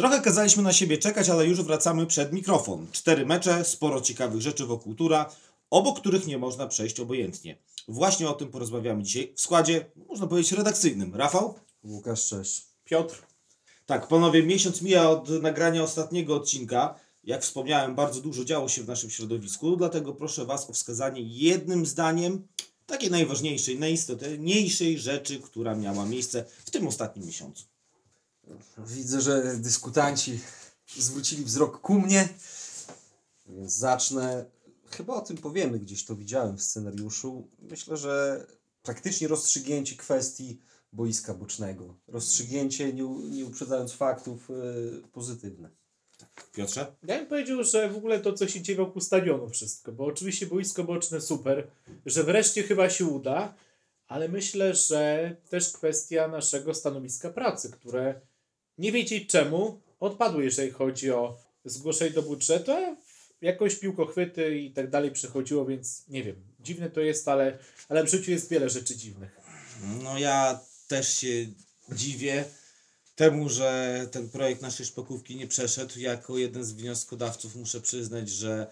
Trochę kazaliśmy na siebie czekać, ale już wracamy przed mikrofon. Cztery mecze, sporo ciekawych rzeczy wokół tura, obok których nie można przejść obojętnie. Właśnie o tym porozmawiamy dzisiaj w składzie, można powiedzieć, redakcyjnym. Rafał? Łukasz, cześć. Piotr. Tak, panowie, miesiąc mija od nagrania ostatniego odcinka. Jak wspomniałem, bardzo dużo działo się w naszym środowisku, dlatego proszę Was o wskazanie jednym zdaniem takiej najważniejszej, najistotniejszej rzeczy, która miała miejsce w tym ostatnim miesiącu. Widzę, że dyskutanci zwrócili wzrok ku mnie, więc zacznę. Chyba o tym powiemy, gdzieś to widziałem w scenariuszu. Myślę, że praktycznie rozstrzygnięcie kwestii boiska bocznego. Rozstrzygnięcie, nie, nie uprzedzając faktów, yy, pozytywne. Piotrze? Ja bym powiedział, że w ogóle to, co się dzieje wokół stadionu wszystko, bo oczywiście boisko boczne super, że wreszcie chyba się uda, ale myślę, że też kwestia naszego stanowiska pracy, które nie wiedzieć czemu odpadło, jeżeli chodzi o zgłoszenie do budżetu, jakoś piłkochwyty i tak dalej przychodziło, więc nie wiem, dziwne to jest, ale, ale w życiu jest wiele rzeczy dziwnych. No ja też się dziwię temu, że ten projekt naszej szpakówki nie przeszedł. Jako jeden z wnioskodawców muszę przyznać, że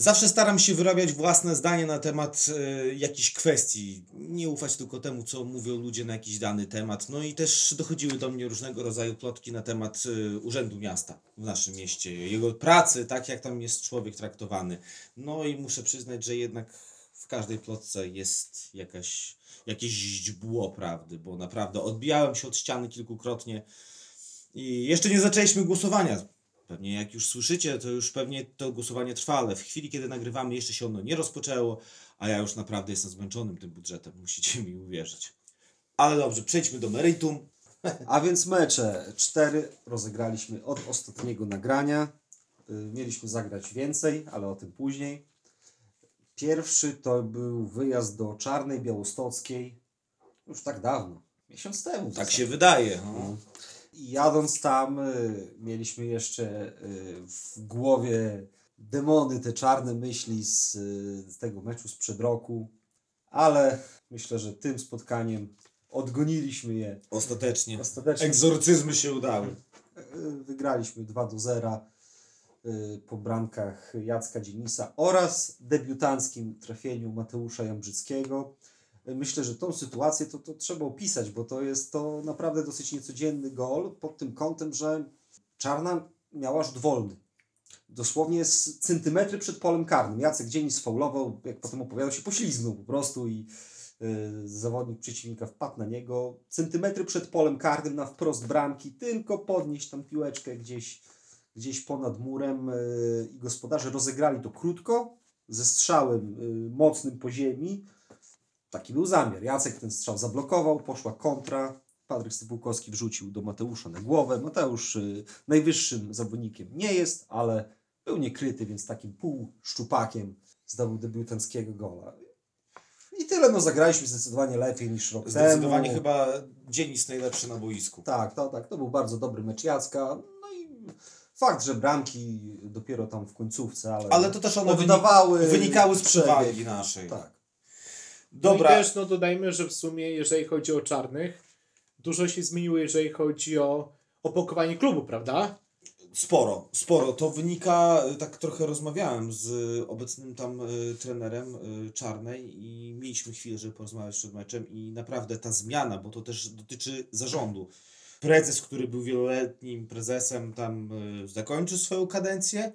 zawsze staram się wyrabiać własne zdanie na temat y, jakichś kwestii. Nie ufać tylko temu, co mówią ludzie na jakiś dany temat. No i też dochodziły do mnie różnego rodzaju plotki na temat y, Urzędu Miasta w naszym mieście, jego pracy, tak jak tam jest człowiek traktowany. No i muszę przyznać, że jednak w każdej plotce jest jakaś, jakieś źdźbło prawdy, bo naprawdę odbijałem się od ściany kilkukrotnie i jeszcze nie zaczęliśmy głosowania. Pewnie jak już słyszycie, to już pewnie to głosowanie trwa, ale w chwili, kiedy nagrywamy, jeszcze się ono nie rozpoczęło, a ja już naprawdę jestem zmęczonym tym budżetem, musicie mi uwierzyć. Ale dobrze, przejdźmy do meritum. A więc mecze. Cztery rozegraliśmy od ostatniego nagrania. Y, Mieliśmy zagrać więcej, ale o tym później. Pierwszy to był wyjazd do Czarnej Białostockiej. Już tak dawno. Miesiąc temu. Tak się wydaje. No. Jadąc tam, y, mieliśmy jeszcze y, w głowie demony, te czarne myśli z, z tego meczu sprzed roku, ale myślę, że tym spotkaniem odgoniliśmy je. Ostatecznie. Ostatecznie Egzorcyzmy się udały. y, wygraliśmy 2 do 0 y, po bramkach Jacka Dzienisa oraz debiutanckim trafieniu Mateusza Jambrzyckiego. Myślę, że tą sytuację to, to trzeba opisać, bo to jest to naprawdę dosyć niecodzienny gol pod tym kątem, że Czarna miała rzut wolny. Dosłownie z centymetry przed polem karnym. Jacek Dzienis faulował, jak potem opowiadał się, poślizgnął po prostu i y, zawodnik przeciwnika wpadł na niego. Centymetry przed polem karnym na wprost bramki, tylko podnieść tam piłeczkę gdzieś, gdzieś ponad murem y, i gospodarze rozegrali to krótko, ze strzałem y, mocnym po ziemi. Taki był zamiar. Jacek ten strzał zablokował, poszła kontra. Patryk Stypułkowski wrzucił do Mateusza na głowę. Mateusz y, najwyższym zawodnikiem nie jest, ale był niekryty, więc takim pół szczupakiem zdobył debiutanckiego gola. I tyle, no zagraliśmy zdecydowanie lepiej niż rok Zdecydowanie temu. chyba dzień jest najlepszy na boisku. Tak, to, tak, to był bardzo dobry mecz Jacka. No i fakt, że bramki dopiero tam w końcówce, ale, Ale to też one oddawały wynikały z przewagi naszej. Tak. Dobra. No i też no, dodajmy, że w sumie jeżeli chodzi o czarnych, dużo się zmieniło, jeżeli chodzi o opakowanie klubu, prawda? Sporo, sporo. To wynika, y, tak trochę rozmawiałem z obecnym tam y, trenerem y, Czarnej i mieliśmy chwilę, żeby porozmawiać przed meczem i naprawdę ta zmiana, bo to też dotyczy zarządu. Prezes, który był wieloletnim prezesem, tam y, zakończy swoją kadencję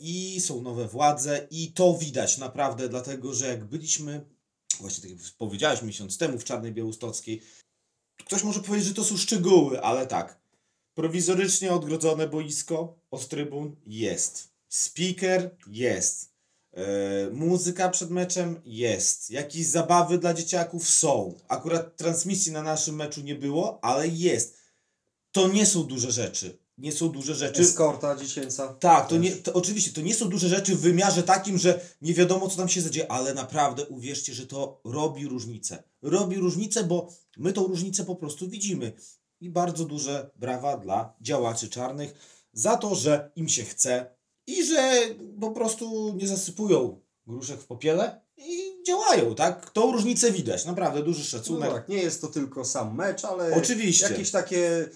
i są nowe władze i to widać naprawdę, dlatego że jak byliśmy, właśnie tak jak powiedziałeś miesiąc temu w Czarnej Białostockiej, ktoś może powiedzieć, że to są szczegóły, ale tak, Prowizorycznie odgrodzone boisko od trybun jest. Speaker jest. E, muzyka przed meczem jest. Jakieś zabawy dla dzieciaków są. Akurat transmisji na naszym meczu nie było, ale jest. To nie są duże rzeczy. Nie są duże rzeczy. Eskorta dziecięca. Tak, to Też. nie, to oczywiście, to nie są duże rzeczy w wymiarze takim, że nie wiadomo, co tam się zadzieje, ale naprawdę uwierzcie, że to robi różnicę. Robi różnicę, bo my tą różnicę po prostu widzimy. I bardzo duże brawa dla działaczy czarnych za to, że im się chce i że po prostu nie zasypują gruszek w popiele i działają, tak? Tą różnicę widać, naprawdę duży No szacunek. tak, nie jest to tylko sam mecz, ale Oczywiście. jakieś takie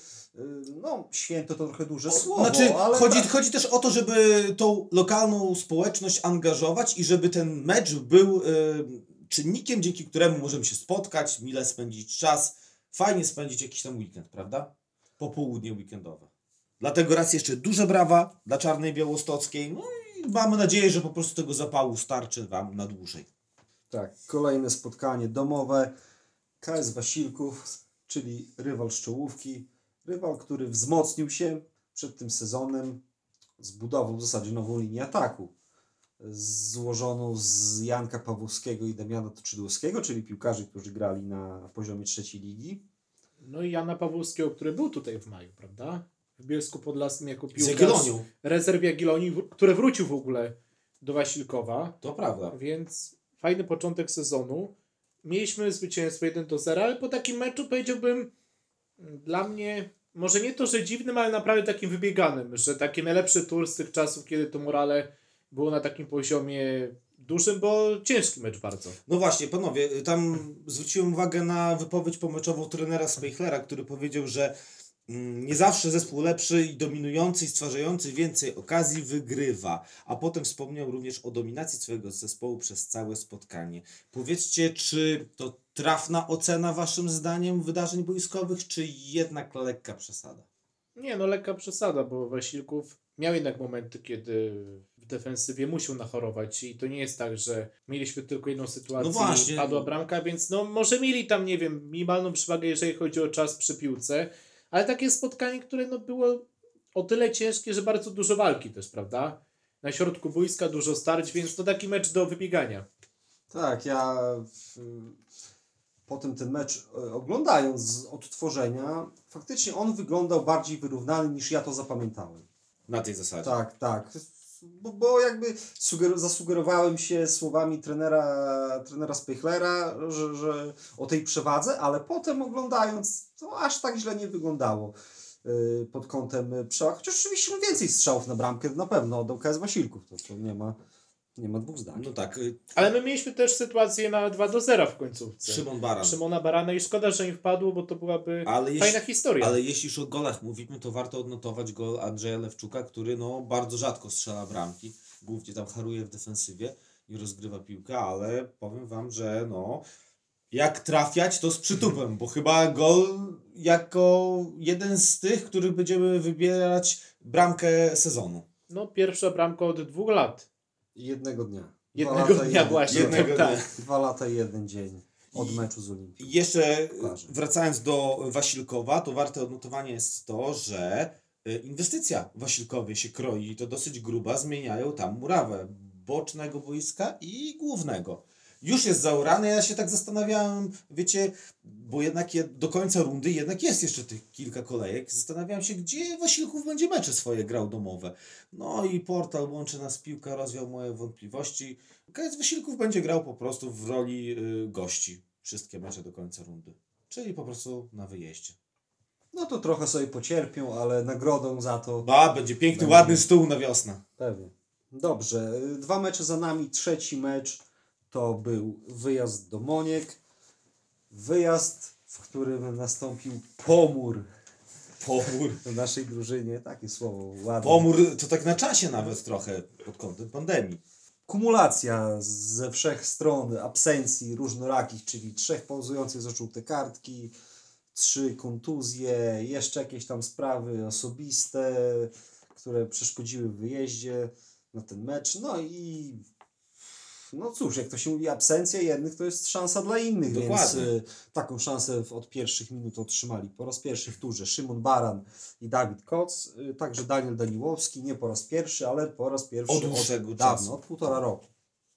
no święto to trochę duże słowo, Znaczy, ale chodzi, tak. chodzi też o to, żeby tą lokalną społeczność angażować i żeby ten mecz był y, czynnikiem, dzięki któremu możemy się spotkać, mile spędzić czas, fajnie spędzić jakiś tam weekend, prawda? Popołudnie weekendowe. Dlatego raz jeszcze duże brawa dla Czarnej Białostockiej. No i mamy nadzieję, że po prostu tego zapału starczy Wam na dłużej. Tak, kolejne spotkanie domowe. KS Wasilków, czyli rywal z czołówki. Rywal, który wzmocnił się przed tym sezonem. Zbudował w zasadzie nową linię ataku. Złożoną z Janka Pawłowskiego i Damiana Toczydłowskiego, czyli piłkarzy, którzy grali na poziomie trzeciej ligi. No i Jana Pawłowskiego, który był tutaj w maju, prawda? W Bielsku Podlaskim jako Z piłkarz rezerw Jagiellonii, który wrócił w ogóle do Wasilkowa. To prawda. Więc fajny początek sezonu. Mieliśmy zwycięstwo 1 do 0, ale po takim meczu powiedziałbym dla mnie, może nie to, że dziwnym, ale naprawdę takim wybieganym, że taki najlepszy tur z tych czasów, kiedy to Morale było na takim poziomie dużym, bo ciężki mecz bardzo. No właśnie, panowie, tam zwróciłem uwagę na wypowiedź pomeczową trenera Speichlera, który powiedział, że nie zawsze zespół lepszy i dominujący i stwarzający więcej okazji wygrywa. A potem wspomniał również o dominacji swojego zespołu przez całe spotkanie. Powiedzcie, czy to trafna ocena waszym zdaniem wydarzeń boiskowych, czy jednak lekka przesada? Nie, no lekka przesada, bo Wasilków miał jednak momenty, kiedy w defensywie musiał nachorować i to nie jest tak, że mieliśmy tylko jedną sytuację No właśnie. i padła bramka, więc no może mieli tam, nie wiem, minimalną przewagę, jeżeli chodzi o czas przy piłce, ale takie spotkanie, które no było o tyle ciężkie, że bardzo dużo walki też, prawda? Na środku boiska dużo starć, więc to taki mecz do wybiegania. Tak, ja w, potem ten mecz e, oglądając z odtworzenia, faktycznie on wyglądał bardziej wyrównany niż ja to zapamiętałem. Na tej zasadzie. Tak, tak. Bo, bo jakby suger- zasugerowałem się słowami trenera, trenera Speichlera, że, że o tej przewadze, ale potem oglądając, to aż tak źle nie wyglądało yy, pod kątem przewag. Chociaż oczywiście no więcej strzałów na bramkę na pewno oddał KS Wasilków, to, to nie, ma, nie ma dwóch zdań. No tak, y, Ale my mieliśmy też sytuację na 2 do 0 w końcówce. Szymon Baran. Szymona Barana i szkoda, że nie wpadło, bo to byłaby Ale fajna jeśli, historia. Ale jeśli już o golach mówimy, to warto odnotować gol Andrzeja Lewczuka, który no, bardzo rzadko strzela bramki. Głównie tam haruje w defensywie i rozgrywa piłkę, ale powiem wam, że no, jak trafiać, to z przytupem, bo chyba gol jako jeden z tych, których będziemy wybierać bramkę sezonu. No, pierwsza bramka od dwóch lat. Jednego dnia. Jednego dnia jeden- właśnie. jednego tak. dnia. Dwa lata i jeden dzień od meczu z Olimpią. Jeszcze Plaży. wracając do Wasilkowa, to warte odnotowania jest to, że y, inwestycja w Wasilkowie się kroi i to dosyć gruba, zmieniają tam murawę bocznego boiska i głównego. Już jest zaorane, ja się tak zastanawiałem, wiecie, bo jednak je, do końca rundy jednak jest jeszcze tych kilka kolejek. Zastanawiałem się, gdzie Wasilków będzie mecze swoje grał domowe. No i portal Łączy Nas Piłka rozwiał moje wątpliwości. KS Wasilków będzie grał po prostu w roli y, gości wszystkie mecze do końca rundy. Czyli po prostu na wyjeździe. No to trochę sobie pocierpią, ale nagrodą za to A, będzie piękny, Będzie. ładny stół na wiosnę. Pewnie. Dobrze, y, dwa mecze za nami. Trzeci mecz to był wyjazd do Moniek. Wyjazd, w którym nastąpił pomór Pomór. w naszej drużynie. Takie słowo ładne. Pomór to tak na czasie nawet trochę pod kątem pandemii. Kumulacja ze wszech stron absencji różnorakich, czyli trzech pauzujących za żółte kartki, trzy kontuzje, jeszcze jakieś tam sprawy osobiste, które przeszkodziły w wyjeździe na ten mecz. No i no cóż, jak to się mówi, absencja jednych to jest szansa dla innych, więc Dokładnie. y, taką szansę w- od pierwszych minut otrzymali po raz pierwszy w turze Szymon Baran i Dawid Koc, y, także Daniel Daniłowski, nie po raz pierwszy, ale po raz pierwszy Od dłuższego dawno, od półtora roku.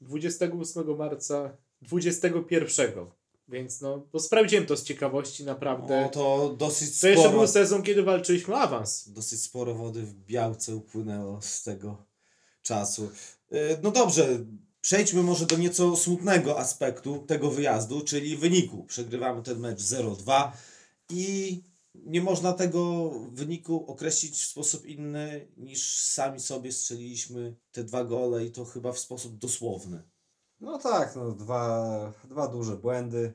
28 marca 21. Więc no, bo sprawdziłem to z ciekawości naprawdę. No to dosyć to jeszcze sporo, był sezon, kiedy walczyliśmy o awans. dosyć sporo wody w białce upłynęło z tego czasu. Y, No dobrze, przejdźmy może do nieco smutnego aspektu tego wyjazdu, czyli wyniku. Przegrywamy ten mecz 0-2 i nie można tego wyniku określić w sposób inny niż sami sobie strzeliliśmy te dwa gole i to chyba w sposób dosłowny. No tak, no, dwa, dwa duże błędy.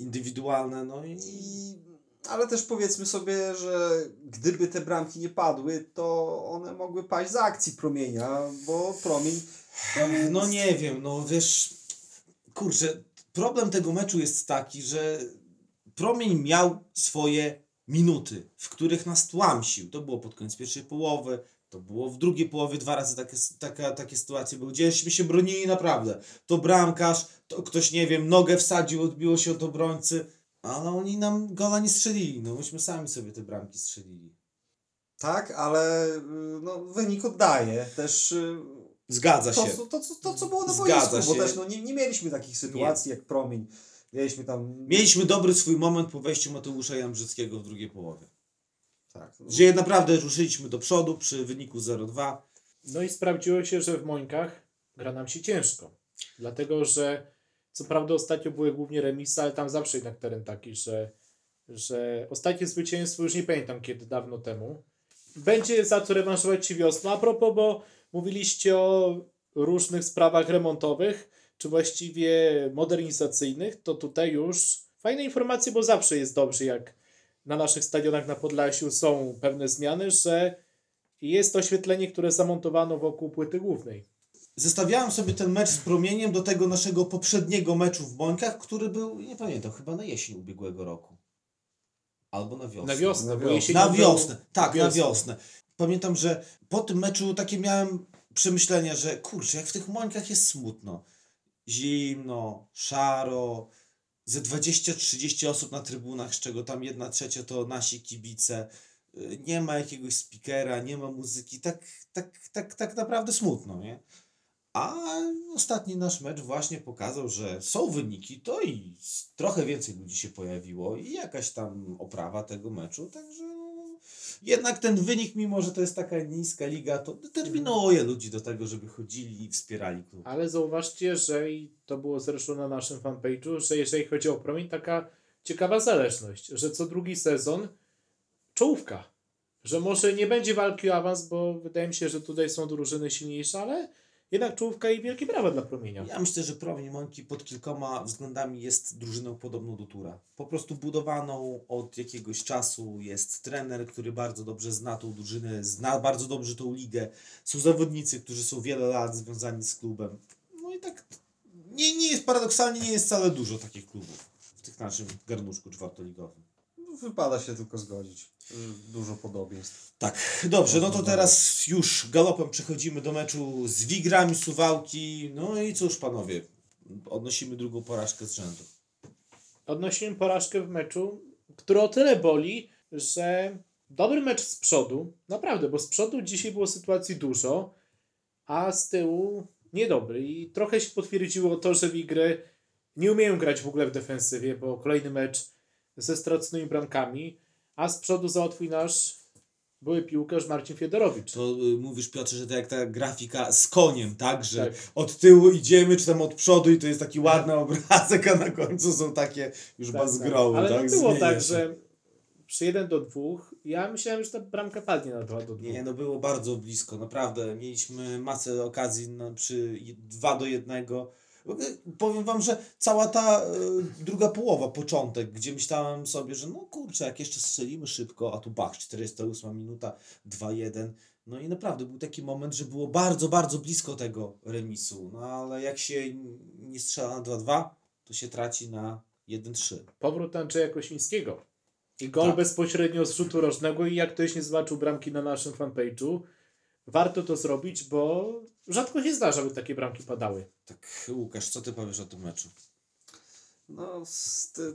Indywidualne, no i I Ale też powiedzmy sobie, że gdyby te bramki nie padły, to one mogły paść z akcji promienia, bo promień. Promień No nie wiem, no wiesz, kurczę, problem tego meczu jest taki, że Promień miał swoje minuty, w których nas tłamsił. To było pod koniec pierwszej połowy, to było w drugiej połowie dwa razy takie, taka, takie sytuacje były, gdzieśmy się bronili naprawdę. To bramkarz, to ktoś, nie wiem, nogę wsadził, odbiło się od obrońcy, ale oni nam gola nie strzelili, no myśmy sami sobie te bramki strzelili. Tak, ale y, no, wynik oddaje. Też y, Zgadza to, się. to, to, to, co było na Zgadza boisku, bo się. też no, nie, nie mieliśmy takich sytuacji jak promień. Mieliśmy tam. Mieliśmy dobry swój moment po wejściu Mateusza Jambrzyckiego w drugiej połowie. Tak, Gdzie naprawdę ruszyliśmy do przodu przy wyniku 0-2. No i sprawdziło się, że w Mońkach gra nam się ciężko. Dlatego, że co prawda ostatnio były głównie remisy, ale tam zawsze jednak teren taki, że, że ostatnie zwycięstwo, już nie pamiętam kiedy, dawno temu, będzie za co rewanżować się wiosną. A propos, bo mówiliście o różnych sprawach remontowych, czy właściwie modernizacyjnych, to tutaj już fajne informacje, bo zawsze jest dobrze, jak na naszych stadionach na Podlasiu są pewne zmiany, że jest oświetlenie, które zamontowano wokół płyty głównej. Zestawiałem sobie ten mecz z promieniem do tego naszego poprzedniego meczu w Bońkach, który był, nie pamiętam, chyba na jesień ubiegłego roku. Albo na wiosnę. Na wiosnę, Na wiosnę. Na wiosnę, tak, na wiosną. wiosnę. Pamiętam, że po tym meczu takie miałem przemyślenia, że kurczę, jak w tych Mońkach jest smutno. Zimno, szaro, ze 20-30 osób na trybunach, z czego tam jedna trzecia to nasi kibice. Nie ma jakiegoś speakera, nie ma muzyki, tak, tak, tak, tak naprawdę smutno, nie? A ostatni nasz mecz właśnie pokazał, że są wyniki, to i trochę więcej ludzi się pojawiło i jakaś tam oprawa tego meczu, także jednak ten wynik, mimo że to jest taka niska liga, to determinuje ludzi do tego, żeby chodzili i wspierali klub. Ale zauważcie, że i to było zresztą na naszym fanpage'u, że jeżeli chodzi o promień, taka ciekawa zależność, że co drugi sezon czołówka. Że może nie będzie walki o awans, bo wydaje mi się, że tutaj są drużyny silniejsze, ale jednak czołówka i wielkie brawa dla promienia. Ja myślę, że Promień Mońki pod kilkoma względami jest drużyną podobną do Tura. Po prostu budowaną od jakiegoś czasu. Jest trener, który bardzo dobrze zna tą drużynę, zna bardzo dobrze tą ligę. Są zawodnicy, którzy są wiele lat związani z klubem. No i tak nie, nie jest paradoksalnie, nie jest wcale dużo takich klubów w tych naszym garnuszku czwartoligowym. Wypada się tylko zgodzić. Dużo podobieństw. Tak, dobrze, no to teraz już galopem przechodzimy do meczu z Wigrami Suwałki. No i cóż panowie, odnosimy drugą porażkę z rzędu. Odnosiłem porażkę w meczu, który o tyle boli, że dobry mecz z przodu, naprawdę, bo z przodu dzisiaj było sytuacji dużo, a z tyłu niedobry. I trochę się potwierdziło to, że Wigry nie umieją grać w ogóle w defensywie, bo kolejny mecz ze straconymi bramkami, a z przodu załatwił nasz były piłkarz Marcin Fiedorowicz. To y, mówisz Piotrze, że to jak ta grafika z koniem, tak? Że Tak. od tyłu idziemy, czy tam od przodu i to jest taki ładny obrazek, a na końcu są takie już Tak, bazgroły, Ale tak? było tak, że przy 1 do 2 ja myślałem, że ta bramka padnie na 2 do 2. Nie, no było bardzo blisko, naprawdę. Mieliśmy masę okazji na, przy 2 do 1. Powiem wam, że cała ta e, druga połowa, początek, gdzie myślałem sobie, że no kurczę, jak jeszcze strzelimy szybko, a tu bach, 48 minuta, 2-1. No i naprawdę był taki moment, że było bardzo, bardzo blisko tego remisu. No ale jak się nie strzela na 2-2, to się traci na 1-3. Powrót Andrzeja Kosińskiego. I gol Tak. bezpośrednio z rzutu rożnego i jak ktoś nie zobaczył bramki na naszym fanpage'u, warto to zrobić, bo rzadko się zdarza, by takie bramki padały. Tak, Łukasz, co ty powiesz o tym meczu? No,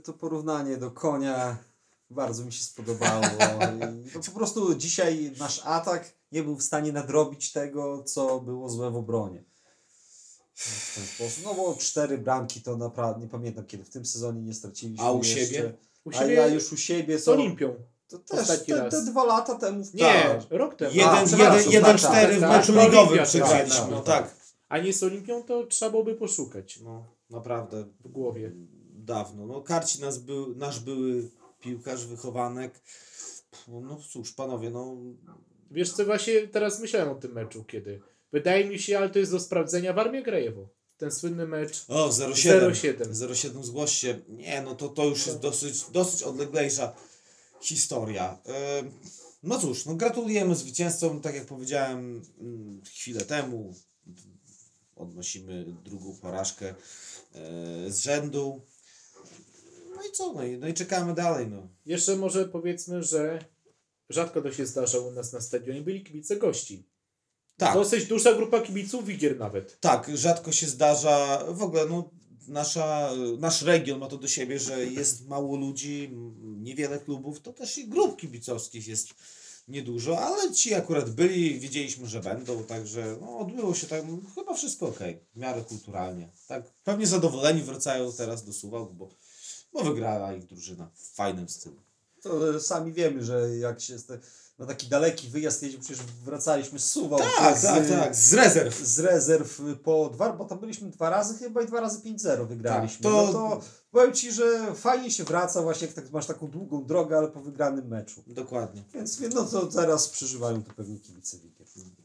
to porównanie do konia bardzo mi się spodobało. I no, po prostu dzisiaj nasz atak nie był w stanie nadrobić tego, co było złe w obronie. W ten sposób. No bo cztery bramki to naprawdę, nie pamiętam kiedy w tym sezonie nie straciliśmy A u jeszcze. siebie? U A siebie ja już u siebie z to, Olimpią. To też ostatni te, te dwa lata temu w Nie, tak. rok temu. Jeden, A, jeden, przepraszam, jeden, tak, cztery w tak, meczu tak, ligowym przegraliśmy, tak, tak. A nie z Olimpią, to trzeba byłoby poszukać No, naprawdę w głowie. dawno. No, Karci nas był, nasz były piłkarz, wychowanek. No cóż, panowie, no Wiesz co, właśnie teraz myślałem o tym meczu, kiedy. Wydaje mi się, ale to jest do sprawdzenia, Warmia Grajewo. Ten słynny mecz. o 07. 07. 07 zgłoś się. Nie, no to, to już jest dosyć, dosyć odleglejsza historia. E, No cóż, no gratulujemy zwycięzcom, tak jak powiedziałem mm, chwilę temu. Odnosimy drugą porażkę e, z rzędu. No i co? No i, no i czekamy dalej. No. Jeszcze może powiedzmy, że rzadko to się zdarza u nas na stadionie, byli kibice gości. Tak. Dosyć duża grupa kibiców, wigier nawet. Tak, rzadko się zdarza. W ogóle no, nasza, nasz region ma to do siebie, że jest mało ludzi, niewiele klubów, to też i grup kibicowskich jest niedużo, ale ci akurat byli, wiedzieliśmy, że będą, także no, odbyło się tak, chyba wszystko ok, w miarę kulturalnie. Tak, pewnie zadowoleni wracają teraz do Suwałk, bo, bo wygrała ich drużyna w fajnym stylu. To e, sami wiemy, że jak się te, na taki daleki wyjazd jedzie, przecież wracaliśmy z Suwał. Tak, z, tak, tak, z rezerw. Z rezerw po dwa, bo tam byliśmy dwa razy chyba i dwa razy 5-0 wygraliśmy. Tak, to- No to powiem Ci, że fajnie się wraca właśnie jak tak masz taką długą drogę, ale po wygranym meczu. Dokładnie. Więc no to teraz przeżywają to pewnie kibice Wigier.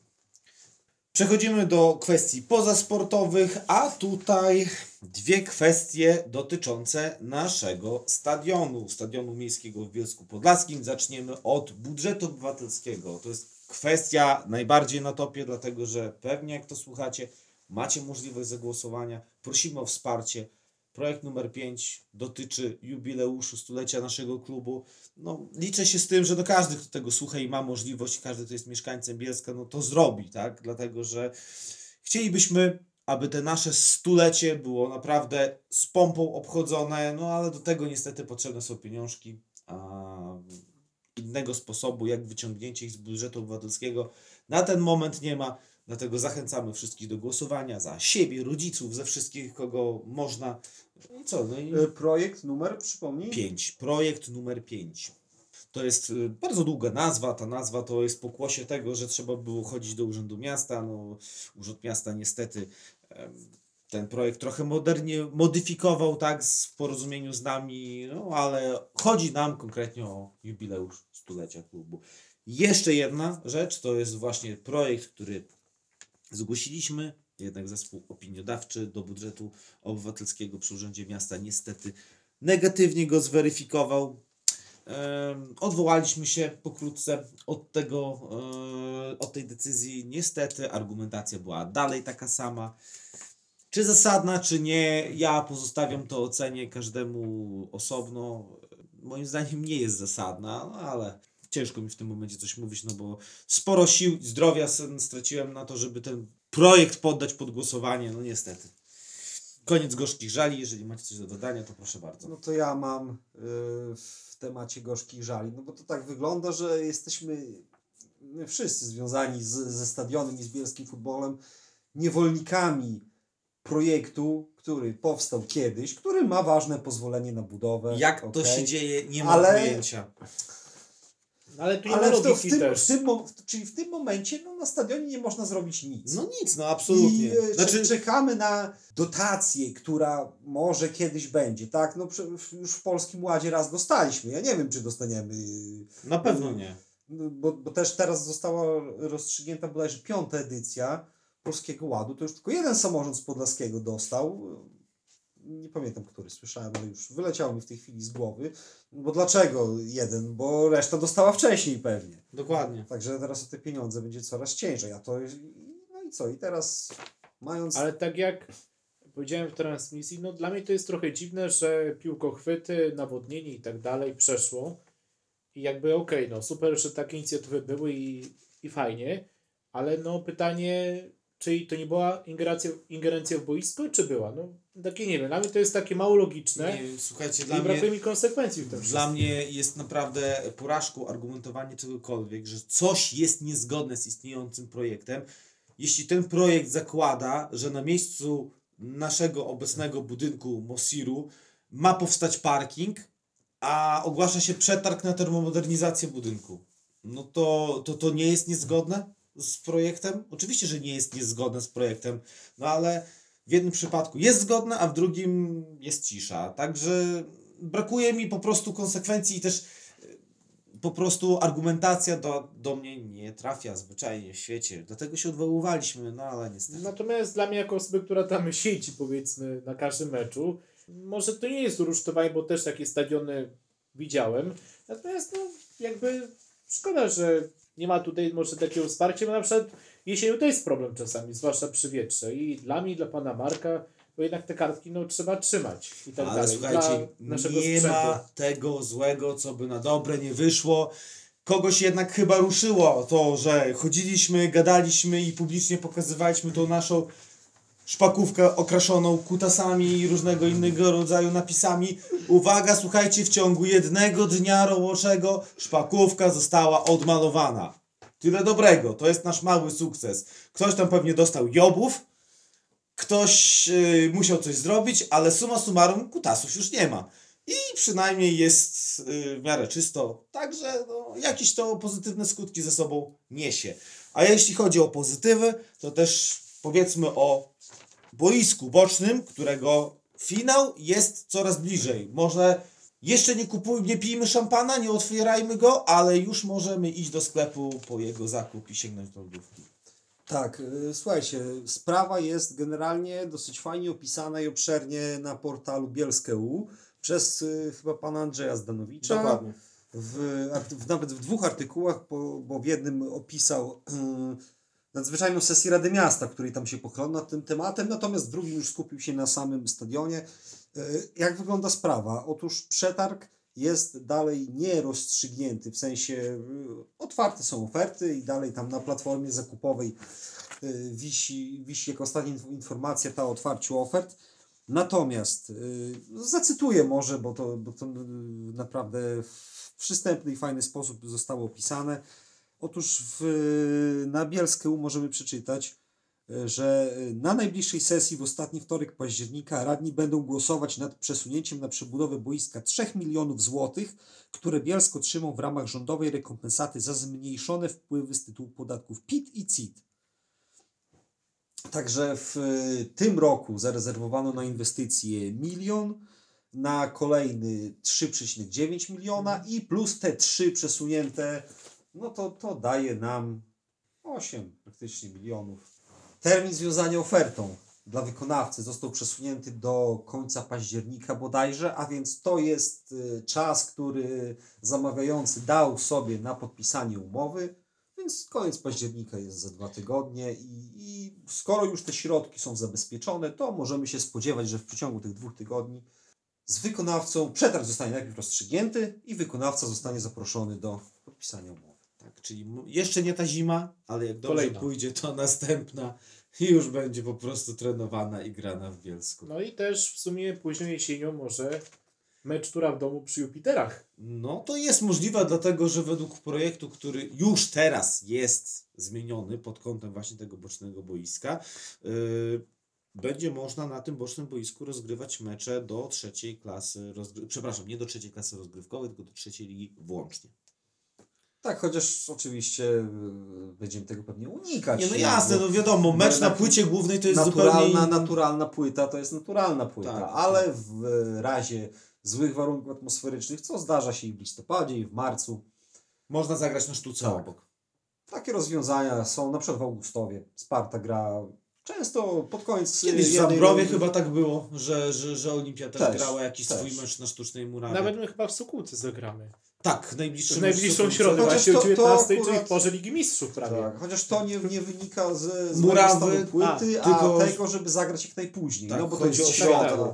Przechodzimy do kwestii pozasportowych, a tutaj dwie kwestie dotyczące naszego stadionu, stadionu miejskiego w Bielsku Podlaskim. Zaczniemy od budżetu obywatelskiego. To jest kwestia najbardziej na topie, dlatego że pewnie jak to słuchacie, macie możliwość zagłosowania. Prosimy o wsparcie. Projekt numer 5 dotyczy jubileuszu stulecia naszego klubu. No, liczę się z tym, że no każdy, kto tego słucha i ma możliwość, każdy, kto jest mieszkańcem Bielska, no to zrobi, tak? Dlatego, że chcielibyśmy, aby te nasze stulecie było naprawdę z pompą obchodzone, no ale do tego niestety potrzebne są pieniążki, a innego sposobu, jak wyciągnięcie ich z budżetu obywatelskiego na ten moment nie ma. Dlatego zachęcamy wszystkich do głosowania za siebie, rodziców, ze wszystkich, kogo można. No I co? No i... E, Projekt numer, przypomnij? 5. Projekt numer 5. To jest y, bardzo długa nazwa. Ta nazwa to jest pokłosie tego, że trzeba było chodzić do Urzędu Miasta. No, Urząd Miasta niestety ten projekt trochę modernie modyfikował, tak, w porozumieniu z nami, no ale chodzi nam konkretnie o jubileusz stulecia klubu. Jeszcze jedna rzecz to jest właśnie projekt, który zgłosiliśmy, jednak zespół opiniodawczy do budżetu obywatelskiego przy Urzędzie Miasta niestety negatywnie go zweryfikował. Odwołaliśmy się pokrótce od tego, e, od tej decyzji. Niestety argumentacja była dalej taka sama. Czy zasadna, czy nie, ja pozostawiam to ocenie każdemu osobno. Moim zdaniem nie jest zasadna, no ale ciężko mi w tym momencie coś mówić, no bo sporo sił i zdrowia straciłem na to, żeby ten projekt poddać pod głosowanie, no niestety. Koniec gorzkich żali, jeżeli macie coś do dodania, to proszę bardzo. No to ja mam y, w temacie gorzkich żali, no bo to tak wygląda, że jesteśmy my wszyscy związani z, ze stadionem i z bielskim futbolem niewolnikami projektu, który powstał kiedyś, który ma ważne pozwolenie na budowę. Jak to się dzieje, nie mam Ale- pojęcia. Ale tu nie Ale w, to, w, tym, też. w, tym, czyli w tym momencie no, na stadionie nie można zrobić nic. No nic, no absolutnie. I e, Znaczy, czekamy na dotację, która może kiedyś będzie, tak? No już w Polskim Ładzie raz dostaliśmy. Ja nie wiem, czy dostaniemy, na pewno nie. no, bo, bo też teraz została rozstrzygnięta bodajże piąta edycja Polskiego Ładu. To już tylko jeden samorząd z Podlaskiego dostał. Nie pamiętam, który słyszałem, ale już wyleciało mi w tej chwili z głowy. Bo dlaczego jeden? Bo reszta dostała wcześniej pewnie. Dokładnie. Także teraz o te pieniądze będzie coraz ciężej. A to no i co? I teraz mając. Ale tak jak powiedziałem w transmisji, no dla mnie to jest trochę dziwne, że piłkochwyty, nawodnienie i tak dalej przeszło. I jakby okej, no super, że takie inicjatywy były i, i fajnie, ale no pytanie, czy to nie była ingerencja, ingerencja w boisko, czy była? No takie nie wiem, dla mnie to jest takie mało logiczne Nie, słuchajcie, dla brakuje mi konsekwencji w tym dla wszystkim. mnie jest naprawdę porażką argumentowanie czegokolwiek, że coś jest niezgodne z istniejącym projektem. Jeśli ten projekt zakłada, że na miejscu naszego obecnego budynku Mosiru ma powstać parking, a ogłasza się przetarg na termomodernizację budynku, no to, to to nie jest niezgodne z projektem? Oczywiście, że nie jest niezgodne z projektem, no ale w jednym przypadku jest zgodne, a w drugim jest cisza. Także brakuje mi po prostu konsekwencji i też y, po prostu argumentacja do, do mnie nie trafia zwyczajnie w świecie. Dlatego się odwoływaliśmy, no ale niestety. Natomiast dla mnie jako osoby, która tam siedzi powiedzmy na każdym meczu, może to nie jest rusztowanie, bo też takie stadiony widziałem. Natomiast no, jakby szkoda, że nie ma tutaj może takiego wsparcia, bo na przykład jesienią to jest problem czasami, zwłaszcza przy wietrze. I dla mnie, i dla pana Marka, bo jednak te kartki no, trzeba trzymać i tak Ale dalej. słuchajcie, nie sprzętu. ma tego złego, co by na dobre nie wyszło. Kogoś jednak chyba ruszyło to, że chodziliśmy, gadaliśmy i publicznie pokazywaliśmy tą naszą szpakówkę okraszoną kutasami i różnego innego rodzaju napisami. Uwaga, słuchajcie, w ciągu jednego dnia roboczego szpakówka została odmalowana. Tyle dobrego, to jest nasz mały sukces. Ktoś tam pewnie dostał jobów, ktoś y, musiał coś zrobić, ale summa summarum kutasów już nie ma. I przynajmniej jest y, w miarę czysto, także no, jakieś to pozytywne skutki ze sobą niesie. A jeśli chodzi o pozytywy, to też powiedzmy o boisku bocznym, którego finał jest coraz bliżej. Może jeszcze nie kupujmy, nie pijmy szampana, nie otwierajmy go, ale już możemy iść do sklepu po jego zakup i sięgnąć do lodówki. Tak, y, słuchajcie, sprawa jest generalnie dosyć fajnie opisana i obszernie na portalu Bielskie.u przez y, chyba pana Andrzeja Zdanowicza. W, arty- w, nawet w dwóch artykułach, bo, bo w jednym opisał y, nadzwyczajną sesję Rady Miasta, której tam się pochylał nad tym tematem, natomiast w drugim już skupił się na samym stadionie. Y, jak wygląda sprawa? Otóż przetarg jest dalej nierozstrzygnięty, w sensie y, otwarte są oferty i dalej tam na platformie zakupowej y, wisi, wisi jako ostatnia inf- informacja ta o otwarciu ofert. Natomiast zacytuję może, bo to, bo to naprawdę w przystępny i fajny sposób zostało opisane. Otóż w, na Bielskę możemy przeczytać, y, że y, na najbliższej sesji w ostatni wtorek października radni będą głosować nad przesunięciem na przebudowę boiska 3 milionów złotych, które Bielsko otrzymał w ramach rządowej rekompensaty za zmniejszone wpływy z tytułu podatków PIT i CIT. Także w y, tym roku zarezerwowano na inwestycje milion, na kolejny 3,9 miliona i plus te trzy przesunięte, no to, to daje nam 8 praktycznie milionów. Termin związania ofertą dla wykonawcy został przesunięty do końca października bodajże, a więc to jest y, czas, który zamawiający dał sobie na podpisanie umowy. Więc koniec października jest za dwa tygodnie i, i skoro już te środki są zabezpieczone, to możemy się spodziewać, że w przeciągu tych dwóch tygodni z wykonawcą przetarg zostanie najpierw rozstrzygnięty i wykonawca zostanie zaproszony do podpisania umowy. Tak, czyli jeszcze nie ta zima, ale jak dobrze Kolejna. pójdzie, to następna i już będzie po prostu trenowana i grana w Bielsku. No i też w sumie późną jesienią może mecz tura w domu przy Jupiterach. No to jest możliwe, dlatego że według projektu, który już teraz jest zmieniony pod kątem właśnie tego bocznego boiska, yy, będzie można na tym bocznym boisku rozgrywać mecze do trzeciej klasy, rozgry- przepraszam, nie do trzeciej klasy rozgrywkowej, tylko do trzeciej ligi włącznie. Tak, chociaż oczywiście y, będziemy tego pewnie unikać. Nie, no jasne, bo no wiadomo, mecz na płycie głównej to jest naturalna, zupełnie naturalna płyta to jest naturalna płyta, Tak, ale w razie złych warunków atmosferycznych, co zdarza się i w listopadzie, i w marcu, Można zagrać na sztuce Tak. obok. takie rozwiązania są na przykład w Augustowie. Sparta gra często pod koniec Kiedyś w Zambrowie rundy. chyba tak było, że, że, że Olimpia też, Też, grała jakiś też. swój mecz na sztucznej murawie. Nawet my chyba w Sokółce zagramy. Tak, najbliższą Sokół- środę, właśnie to- o to 19, czyli akurat- w porze Ligi Mistrzów prawie. Tak, chociaż to nie, nie wynika z, z Murawy, Murawy, płyty, a, a, tylko- tego, żeby zagrać jak najpóźniej. Tak, no bo to jest środa. środę.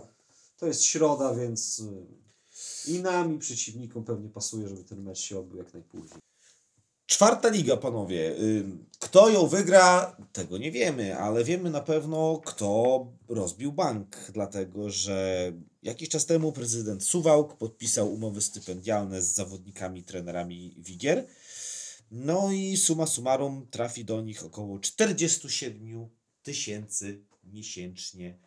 To jest środa, więc y, i nam, i przeciwnikom pewnie pasuje, żeby ten mecz się odbył jak najpóźniej. Czwarta liga, panowie. Ym, Kto ją wygra, tego nie wiemy, ale wiemy na pewno, kto rozbił bank, dlatego że jakiś czas temu prezydent Suwałk podpisał umowy stypendialne z zawodnikami trenerami Wigier. No i suma summarum trafi do nich około 47 tysięcy miesięcznie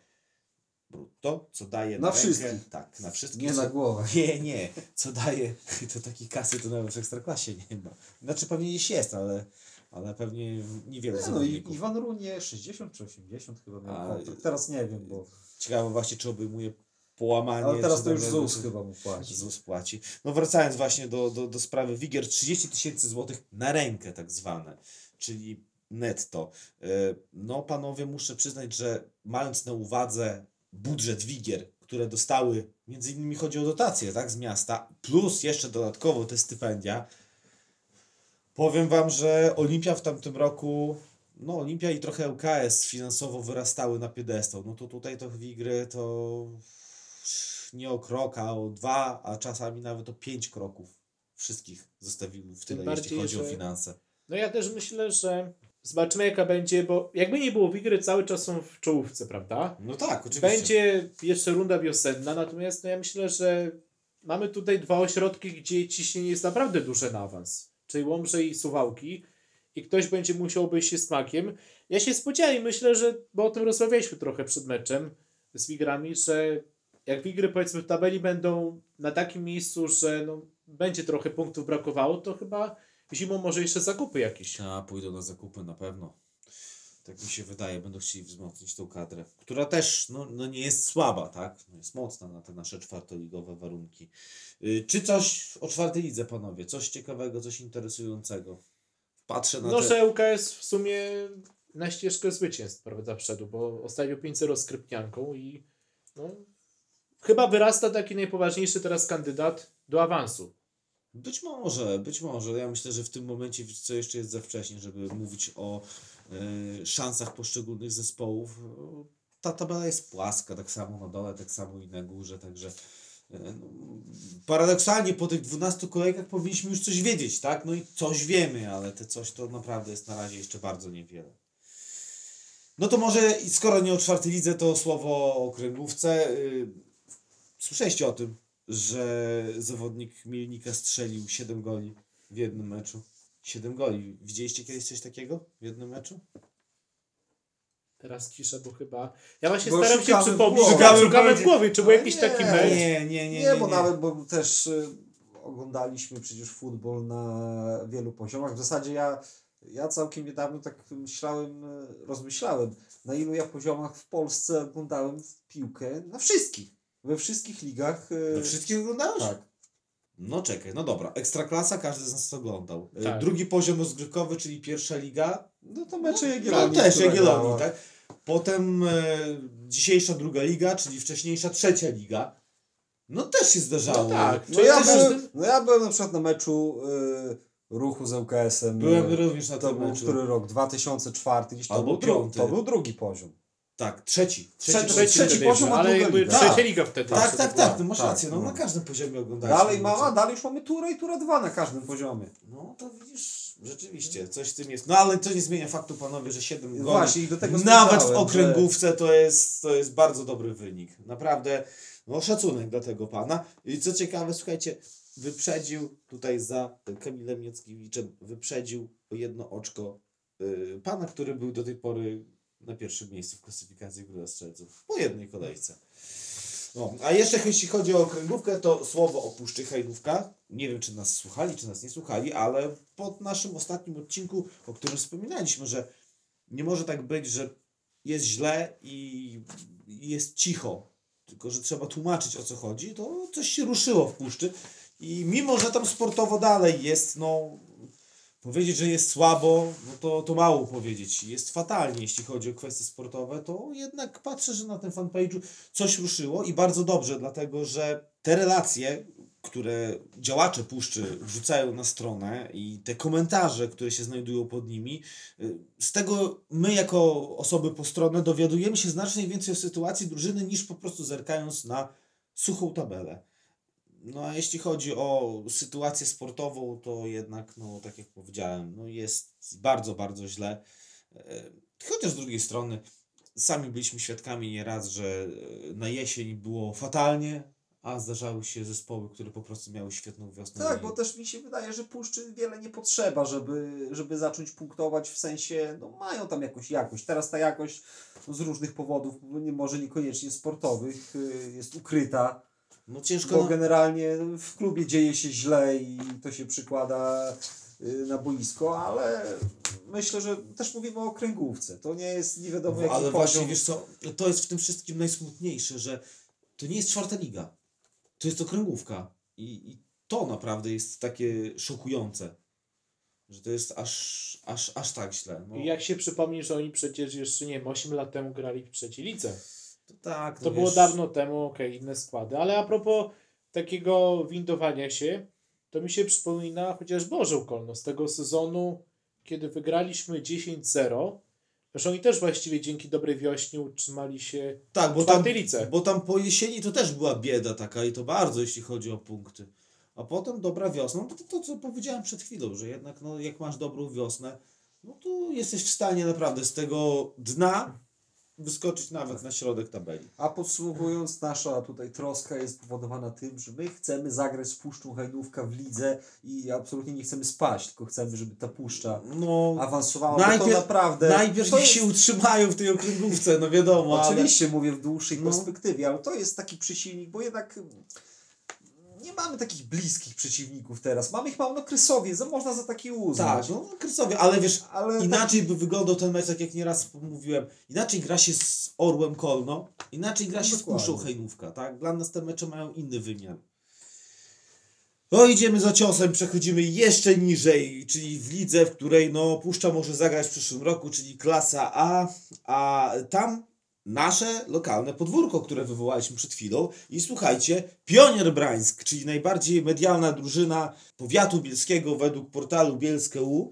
brutto, co daje Na wszystkich. Tak, na wszystkich. Nie co- na głowę. nie, nie. Co daje, to takiej kasy to nawet w Ekstraklasie nie ma. Znaczy pewnie gdzieś jest, ale, ale pewnie niewiele Nie, no i. Iwan Runie 60 czy 80 chyba miał kontrakt. Teraz nie wiem, bo Ciekawe właśnie, czy obejmuje połamanie. ale teraz to już ZUS jakby- chyba mu płaci. ZUS płaci. No wracając właśnie do, do, do sprawy Wigier, 30 tysięcy złotych na rękę tak zwane, czyli netto. E, No panowie, muszę przyznać, że mając na uwadze budżet Wigier, które dostały, między innymi chodzi o dotacje, tak, z miasta, plus jeszcze dodatkowo te stypendia, powiem Wam, że Olimpia w tamtym roku, no Olimpia i trochę LKS finansowo wyrastały na piedestał. No to tutaj to Wigry to nie o krok, a o dwa, a czasami nawet o pięć kroków wszystkich zostawiły w tyle, jeśli chodzi o że- finanse. No ja też myślę, że zobaczymy jaka będzie, bo jakby nie było Wigry, cały czas są w czołówce, prawda? No tak, oczywiście. Będzie jeszcze runda wiosenna, natomiast no ja myślę, że mamy tutaj dwa ośrodki, gdzie ciśnienie jest naprawdę duże na awans. Czyli Łomże i Suwałki. I ktoś będzie musiał być się smakiem. Ja się spodziewam i myślę, że, bo o tym rozmawialiśmy trochę przed meczem z Wigrami, że jak Wigry powiedzmy w tabeli będą na takim miejscu, że no, będzie trochę punktów brakowało, to chyba zimą może jeszcze zakupy jakieś. A, pójdą na zakupy na pewno. Tak mi się wydaje, będą chcieli wzmocnić tą kadrę, która też no, no nie jest słaba, tak? No jest mocna na te nasze czwartoligowe warunki. Y, czy coś o czwartej lidze, panowie? Coś ciekawego, coś interesującego? Patrzę na No, te... że ŁKS w sumie na ścieżkę zwycięstw, prawda, wszedł, bo ostatnio 5-0 z Krypnianką i no, chyba wyrasta taki najpoważniejszy teraz kandydat do awansu. Być może, być może. Ja myślę, że w tym momencie, co jeszcze jest za wcześnie, żeby mówić o y, szansach poszczególnych zespołów. Ta tabela jest płaska, tak samo na dole, tak samo i na górze, także y, no, paradoksalnie po tych 12 kolejkach powinniśmy już coś wiedzieć, tak? No i coś wiemy, ale te coś to naprawdę jest na razie jeszcze bardzo niewiele. No to może, skoro nie o czwartej lidze, to słowo o kręgówce. Y, Słyszeliście o tym, że zawodnik Milnika strzelił 7 goli w jednym meczu? 7 goli. Widzieliście kiedyś coś takiego w jednym meczu? Teraz cisza, bo chyba... Ja właśnie Bo staram się przypomnieć, szukamy, Szukamy w głowie, czy był jakiś nie, taki mecz. Nie, nie, nie. Nie, nie, bo nie. nawet, bo też y, oglądaliśmy przecież futbol na wielu poziomach. W zasadzie ja, ja całkiem niedawno tak myślałem, y, rozmyślałem, na ilu ja poziomach w Polsce oglądałem w piłkę. Na wszystkich. We wszystkich ligach. y, Do wszystkich oglądałeś? Tak. No czekaj, no dobra. Ekstraklasa każdy z nas oglądał. E, Tak. Drugi poziom rozgrywkowy, czyli pierwsza liga. No to mecze No Jagiellonii. też która Jagiellonii, tak? Potem e, dzisiejsza druga liga, czyli wcześniejsza trzecia liga. No też się zdarzało. No tak, No ja, też- byłem, no ja byłem na przykład na meczu y, ruchu z ŁKS-em. Byłem również na To tym był meczu. który rok? 2004, gdzieś to, Albo był, piąty. to był drugi poziom. Tak, trzeci. Trzeci- poziom. Trzeci, trzeci poziom, a ale druga liga. trzecia Tak. liga wtedy. Tak, tak, tak, ty masz Tak, rację. No, no. na każdym poziomie oglądaliśmy. Dalej, mama, dalej już mamy turę i tura dwa na każdym poziomie. No to widzisz, rzeczywiście, coś w tym jest. No ale to nie zmienia faktu, panowie, że 7 goli. Właśnie i do tego Nawet w okręgówce to jest, to jest bardzo dobry wynik. Naprawdę, no szacunek dla tego pana. I co ciekawe, słuchajcie, wyprzedził tutaj za Kamilem Jackiewiczem, wyprzedził o jedno oczko y, pana, który był do tej pory na pierwszym miejscu w klasyfikacji Góra Strzelców. Po jednej kolejce. No, a jeszcze jeśli chodzi o okręgówkę, to słowo o Hajnówka. Nie wiem, czy nas słuchali, czy nas nie słuchali, ale po naszym ostatnim odcinku, o którym wspominaliśmy, że nie może tak być, że jest źle i jest cicho, tylko że trzeba tłumaczyć o co chodzi, to coś się ruszyło w Puszczy. I mimo, że tam sportowo dalej jest, no powiedzieć, że jest słabo, no to, to mało powiedzieć. Jest fatalnie, jeśli chodzi o kwestie sportowe, to jednak patrzę, że na tym fanpage'u coś ruszyło i bardzo dobrze, dlatego że te relacje, które działacze Puszczy wrzucają na stronę i te komentarze, które się znajdują pod nimi, y, z tego my jako osoby postronne dowiadujemy się znacznie więcej o sytuacji drużyny niż po prostu zerkając na suchą tabelę. No a jeśli chodzi o sytuację sportową, to jednak, no tak jak powiedziałem, no jest bardzo, bardzo źle. E, Chociaż z drugiej strony sami byliśmy świadkami nieraz, że e, na jesień było fatalnie, a zdarzały się zespoły, które po prostu miały świetną wiosnę. Tak, bo też mi się wydaje, że Puszczy wiele nie potrzeba, żeby, żeby zacząć punktować w sensie, no mają tam jakąś jakość. Teraz ta jakość z różnych powodów, nie, może niekoniecznie sportowych, y, jest ukryta, no ciężko. bo generalnie w klubie dzieje się źle i to się przykłada y, na boisko, ale myślę, że też mówimy o kręgówce. To nie jest nie wiadomo jaki Ale poziom. właśnie, wiesz co, to jest w tym wszystkim najsmutniejsze, że to nie jest czwarta liga. To jest okręgówka. I, i to naprawdę jest takie szokujące. Że to jest aż, aż, aż tak źle. No. I jak się przypomni, że oni przecież jeszcze, nie wiem, 8 lat temu grali w trzeciej lidze. To tak, To no było wiesz, dawno temu, okej, inne składy. Ale a propos takiego windowania się, to mi się przypomina chociaż Boże Kolno z tego sezonu, kiedy wygraliśmy 10-0. Zresztą oni też właściwie dzięki dobrej wiośnie utrzymali się Tak, bo w tam, lice. bo tam po jesieni to też była bieda taka i to bardzo, jeśli chodzi o punkty. A potem dobra wiosna, no to, to, to co powiedziałem przed chwilą, że jednak no, jak masz dobrą wiosnę, no to jesteś w stanie naprawdę z tego dna wyskoczyć nawet na środek tabeli. A podsumowując, nasza tutaj troska jest spowodowana tym, że my chcemy zagrać z Puszczą Hajdówka w lidze i absolutnie nie chcemy spaść, tylko chcemy, żeby ta Puszcza No, awansowała, bo to najpierw, naprawdę... najpierw to niech się jest, utrzymają w tej okręgówce, no wiadomo, ale... Oczywiście mówię w dłuższej No. perspektywie, ale to jest taki przeciwnik, bo jednak nie mamy takich bliskich przeciwników teraz. Mamy ich mało na Krysowie, za, można za taki uznać. Tak, no Krysowie, ale wiesz, ale inaczej by wyglądał ten mecz, tak jak nieraz mówiłem, inaczej gra się z Orłem Kolno, inaczej gra No się z dokładnie. Puszczą Hejnówka, tak? Dla nas te mecze mają inny wymiar. No idziemy za ciosem, przechodzimy jeszcze niżej, czyli w lidze, w której no Puszcza może zagrać w przyszłym roku, czyli klasa A, a tam nasze lokalne podwórko, które wywołaliśmy przed chwilą i słuchajcie, Pionier Brańsk, czyli najbardziej medialna drużyna powiatu bielskiego według portalu Bielskie.u,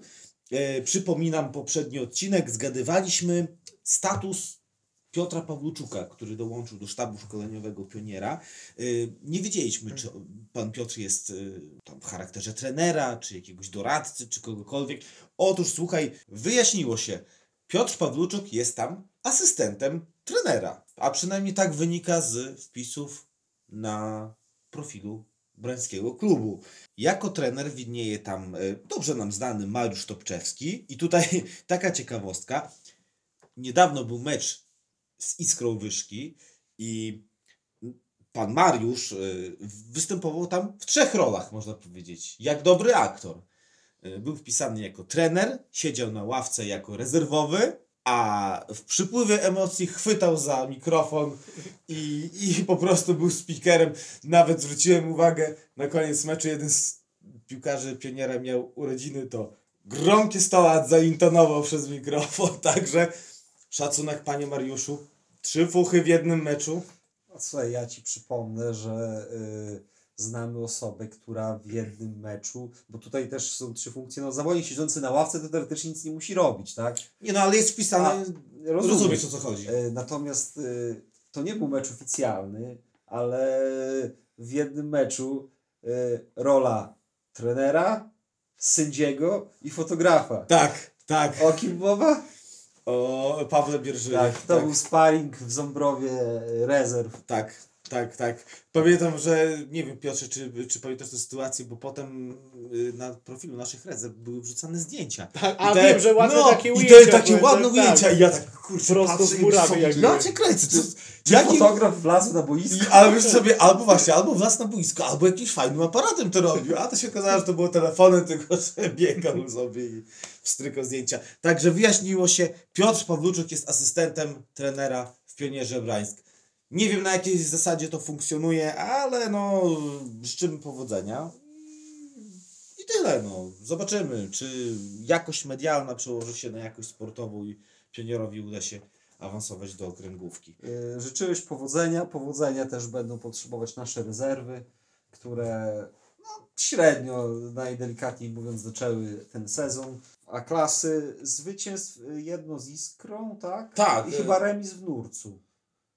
E, przypominam poprzedni odcinek, zgadywaliśmy status Piotra Pawluczuka, który dołączył do sztabu szkoleniowego pioniera. E, nie wiedzieliśmy, czy pan Piotr jest e, tam w charakterze trenera, czy jakiegoś doradcy, czy kogokolwiek. Otóż słuchaj, wyjaśniło się, Piotr Pawluczuk jest tam asystentem trenera, a przynajmniej tak wynika z wpisów na profilu Brańskiego klubu. Jako trener widnieje tam e, dobrze nam znany Mariusz Topczewski i tutaj taka ciekawostka. Niedawno był mecz z Iskrą Wyszki i pan Mariusz e, występował tam w trzech rolach, można powiedzieć. Jak dobry aktor. E, Był wpisany jako trener, siedział na ławce jako rezerwowy, a w przypływie emocji chwytał za mikrofon i, i po prostu był speakerem. Nawet zwróciłem uwagę, na koniec meczu jeden z piłkarzy pioniera miał urodziny, to gromkie stołat zaintonował przez mikrofon, także szacunek panie Mariuszu. Trzy fuchy w jednym meczu. No, Słuchaj, ja ci przypomnę, że y, znamy osobę, która w jednym meczu, bo tutaj też są trzy funkcje, no zawodnik siedzący na ławce to teoretycznie nic nie musi robić, tak? Nie no, ale jest wpisane, A, rozumiesz o co chodzi. Y, Natomiast y, to nie był mecz oficjalny, ale w jednym meczu y, rola trenera, sędziego i fotografa. Tak, tak. O kim mowa? O Pawle Bierżynie. Tak, to był sparring w Ząbrowie rezerw. Tak, tak, tak. Pamiętam, że nie wiem Piotrze, czy, czy pamiętasz tę sytuację, bo potem y, na profilu naszych rezerw były wrzucane zdjęcia. Tak, a I te- wiem, że ładne no, takie I ujęcia. te takie były, ładne tak, ujęcia tak. i ja tak kurczę Prosto patrzę z i murawy sobie, jakby. Ja cię kręcę. To, Czy jaki, fotograf wlazł na boisko? i, ale wiesz sobie, albo właśnie, albo wlazł na boisko, albo jakimś fajnym aparatem to robił, a to się okazało, że to było telefonem, tylko że biegał sobie i wstrykał zdjęcia. Także wyjaśniło się, Piotr Pawluczuk jest asystentem trenera w Pionierze Brańsk. Nie wiem na jakiej zasadzie to funkcjonuje, ale no życzymy powodzenia. I tyle, no. Zobaczymy, czy jakość medialna przełoży się na jakość sportową i pionierowi uda się awansować do okręgówki. Y, Życzyłeś powodzenia. Powodzenia też będą potrzebować nasze rezerwy, które no, średnio, najdelikatniej mówiąc, zaczęły ten sezon. A klasy zwycięstw y, jedno z Iskrą, tak? Tak, I y- chyba remis w Nurcu.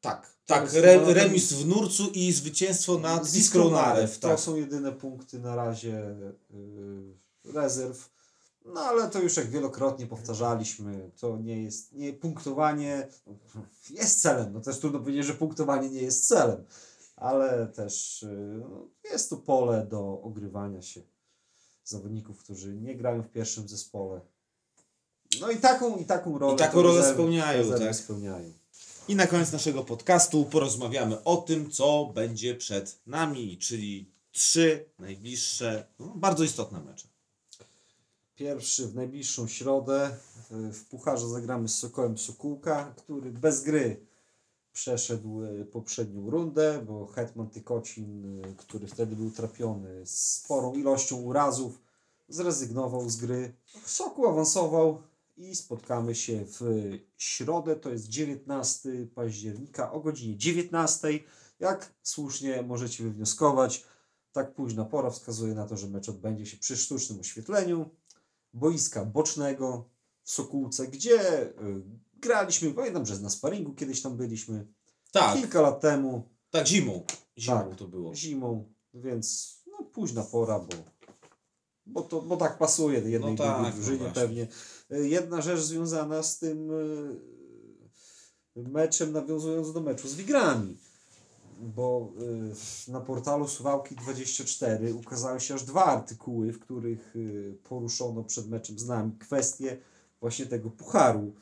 Tak, To tak. Re, remis w Nurcu i zwycięstwo nad Iskrą Narew. To Tak. są jedyne punkty na razie y, rezerw. No ale to już jak wielokrotnie powtarzaliśmy, to nie jest, nie, punktowanie jest celem. No też trudno powiedzieć, że punktowanie nie jest celem, ale też y, no, jest to pole do ogrywania się zawodników, którzy nie grają w pierwszym zespole. No i taką, i taką rolę. I taką rolę spełniają, tak. spełniają. I na koniec naszego podcastu porozmawiamy o tym, co będzie przed nami, czyli trzy najbliższe, no, bardzo istotne mecze. Pierwszy w najbliższą środę y, w Pucharze zagramy z Sokołem Sokółka, który bez gry przeszedł y, poprzednią rundę, bo Hetman Tykocin, y, który wtedy był trapiony sporą ilością urazów, zrezygnował z gry. Sokół awansował i spotkamy się w środę, to jest 19 października o godzinie 19. Jak słusznie możecie wywnioskować, tak późna pora wskazuje na to, że mecz odbędzie się przy sztucznym oświetleniu boiska bocznego w Sokółce, gdzie y, graliśmy, pamiętam, że na sparingu kiedyś tam byliśmy, Tak, kilka lat temu, tak, zimą. Zimą Tak. to było. zimą, więc no, późna pora, bo, bo, to, bo tak pasuje jednej No tak, drugiej no drużynie właśnie. pewnie. Jedna rzecz związana z tym y, meczem, nawiązując do meczu z Wigrami, bo y, na portalu Suwałki24 ukazały się aż dwa artykuły, w których y, poruszono przed meczem z nami kwestię właśnie tego pucharu.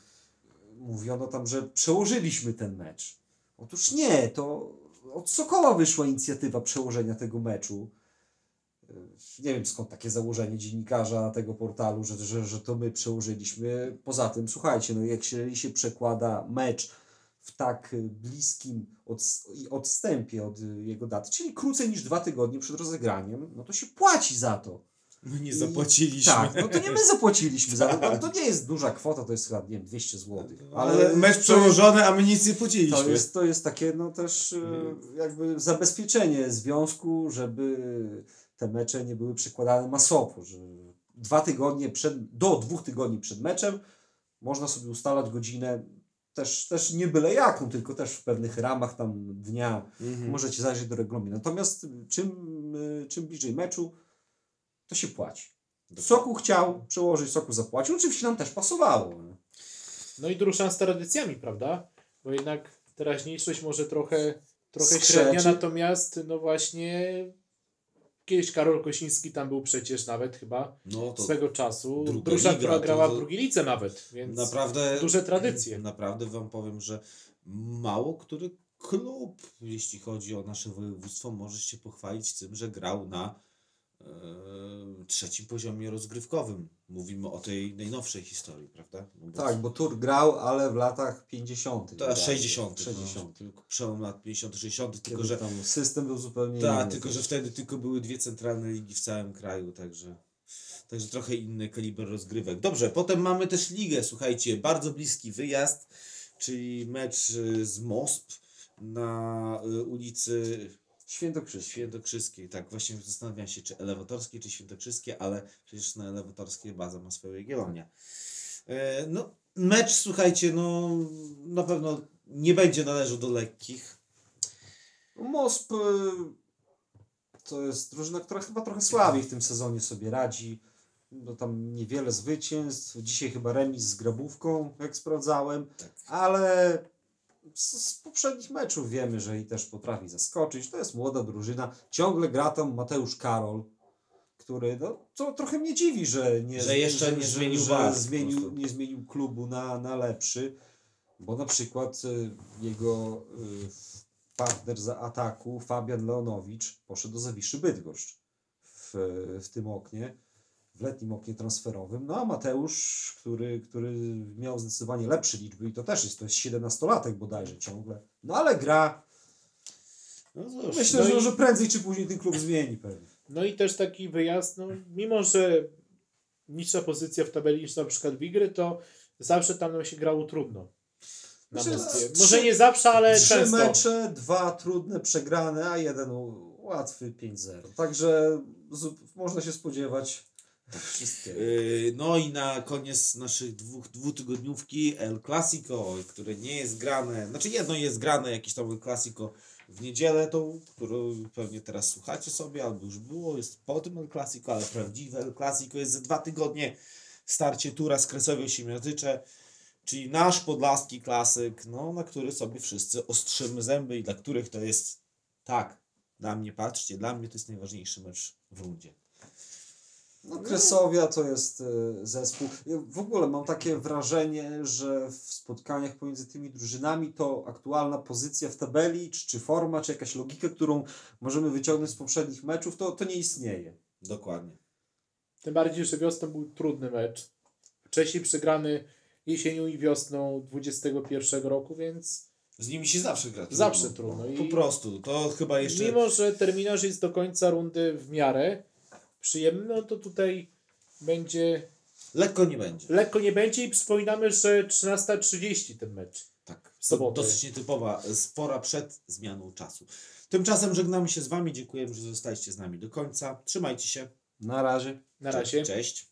Mówiono tam, że przełożyliśmy ten mecz. Otóż nie, to od Sokoła wyszła inicjatywa przełożenia tego meczu. Y, Nie wiem skąd takie założenie dziennikarza tego portalu, że, że, że to my przełożyliśmy. Poza tym, słuchajcie, no jak się, się przekłada mecz w tak y, bliskim i odstępie od y, jego daty, czyli krócej niż dwa tygodnie przed rozegraniem, no to się płaci za to. My nie I- zapłaciliśmy. Tak, no to nie my zapłaciliśmy za to. No, to nie jest duża kwota, to jest chyba, nie wiem, 200 zł. Ale mecz przełożony, a my nic nie płaciliśmy. To jest, to jest takie no też e, jakby zabezpieczenie związku, żeby te mecze nie były przekładane masowo, że dwa tygodnie przed, do dwóch tygodni przed meczem można sobie ustalać godzinę też, też nie byle jaką, tylko też w pewnych ramach tam dnia Mhm. możecie zajrzeć do regulaminu. Natomiast czym, y, czym bliżej meczu, to się płaci. Soku chciał przełożyć, Soku zapłacił. Oczywiście nam też pasowało. No i drużan z tradycjami, prawda? Bo jednak teraźniejszość może trochę, trochę Skrzeczy. średnia, natomiast no właśnie kiedyś Karol Kosiński tam był przecież nawet chyba No to swego czasu. druga która to- grała w drugiej lidze nawet, więc naprawdę duże tradycje. Naprawdę wam powiem, że mało który klub, jeśli chodzi o nasze województwo, może się pochwalić tym, że grał na trzecim poziomie rozgrywkowym. Mówimy o tej najnowszej historii, prawda? No Tak, bo Tur grał, ale w latach 50. To bodajże. 60. 60. No, tylko przełom lat 50 60 tylko że tam system był zupełnie tak, inny. tylko że wtedy tylko były dwie centralne ligi w całym kraju, także także trochę inny kaliber rozgrywek. Dobrze, potem mamy też ligę, słuchajcie, bardzo bliski wyjazd, czyli mecz y, z MOSP na y, ulicy Świętokrzyski. Świętokrzyskiej. Tak, właśnie zastanawiam się, czy elewatorskiej, czy świętokrzyskie, ale przecież na elewatorskiej baza ma swoje Jagiellonia. E, no, mecz, słuchajcie, no na pewno nie będzie należał do lekkich. Mosp y, to jest drużyna, która chyba trochę słabiej w tym sezonie sobie radzi. No tam niewiele zwycięstw. Dzisiaj chyba remis z Grabówką, jak sprawdzałem. Tak. Ale z, z poprzednich meczów wiemy, że i też potrafi zaskoczyć. To jest młoda drużyna. Ciągle gra tam Mateusz Karol, który, no, to trochę mnie dziwi, że nie, Że jeszcze nie zmienił że barw po zmienił, nie zmienił klubu na, na lepszy, bo na przykład y, jego y, partner za ataku, Fabian Leonowicz, poszedł do Zawiszy Bydgoszcz w, w tym oknie, w letnim oknie transferowym. No a Mateusz, który, który miał zdecydowanie lepsze liczby i to też jest, to jest 17-latek bodajże ciągle, no ale gra. No cóż, Myślę, no że, i- że prędzej czy później ten klub zmieni pewnie. No i też taki wyjazd, no, mimo że niższa pozycja w tabeli niż na przykład Wigry, to zawsze tam nam się grało trudno. Na Znaczy, Moskwie. trzy- Może nie zawsze, ale Trzy często. mecze, dwa trudne, przegrane, a jeden łatwy 5-0. Także można się spodziewać wszystkiego. Yy, No i na koniec naszych dwóch, dwutygodniówki El Clasico, które nie jest grane, znaczy jedno jest grane, jakieś tam El Clasico w niedzielę, tą, którą pewnie teraz słuchacie sobie, albo już było, jest po tym El Clasico, ale prawdziwe El Clasico jest za dwa tygodnie starcie tura z Kresowio Siemiatycze, czyli nasz podlaski klasyk, no, na który sobie wszyscy ostrzymy zęby i dla których to jest, tak, dla mnie, patrzcie, dla mnie to jest najważniejszy mecz w rundzie. No, Kresowia to jest e, zespół. Ja w ogóle mam takie wrażenie, że w spotkaniach pomiędzy tymi drużynami to aktualna pozycja w tabeli, czy, czy forma, czy jakaś logika, którą możemy wyciągnąć z poprzednich meczów, to, to nie istnieje. Dokładnie. Tym bardziej, że wiosną był trudny mecz. Wcześniej przegrany jesienią i wiosną 21 roku, więc Z nimi się zawsze gra. Zawsze trudno i- Po prostu. To chyba jeszcze. mimo, że terminarz jest do końca rundy w miarę przyjemny, no to tutaj będzie Lekko nie będzie. Lekko nie będzie i przypominamy, że 13.30 ten mecz. Tak, sobotę. dosyć nietypowa, spora przed zmianą czasu. Tymczasem żegnamy się z Wami, dziękujemy, że zostaliście z nami do końca. Trzymajcie się. Na razie. Na razie. Cześć.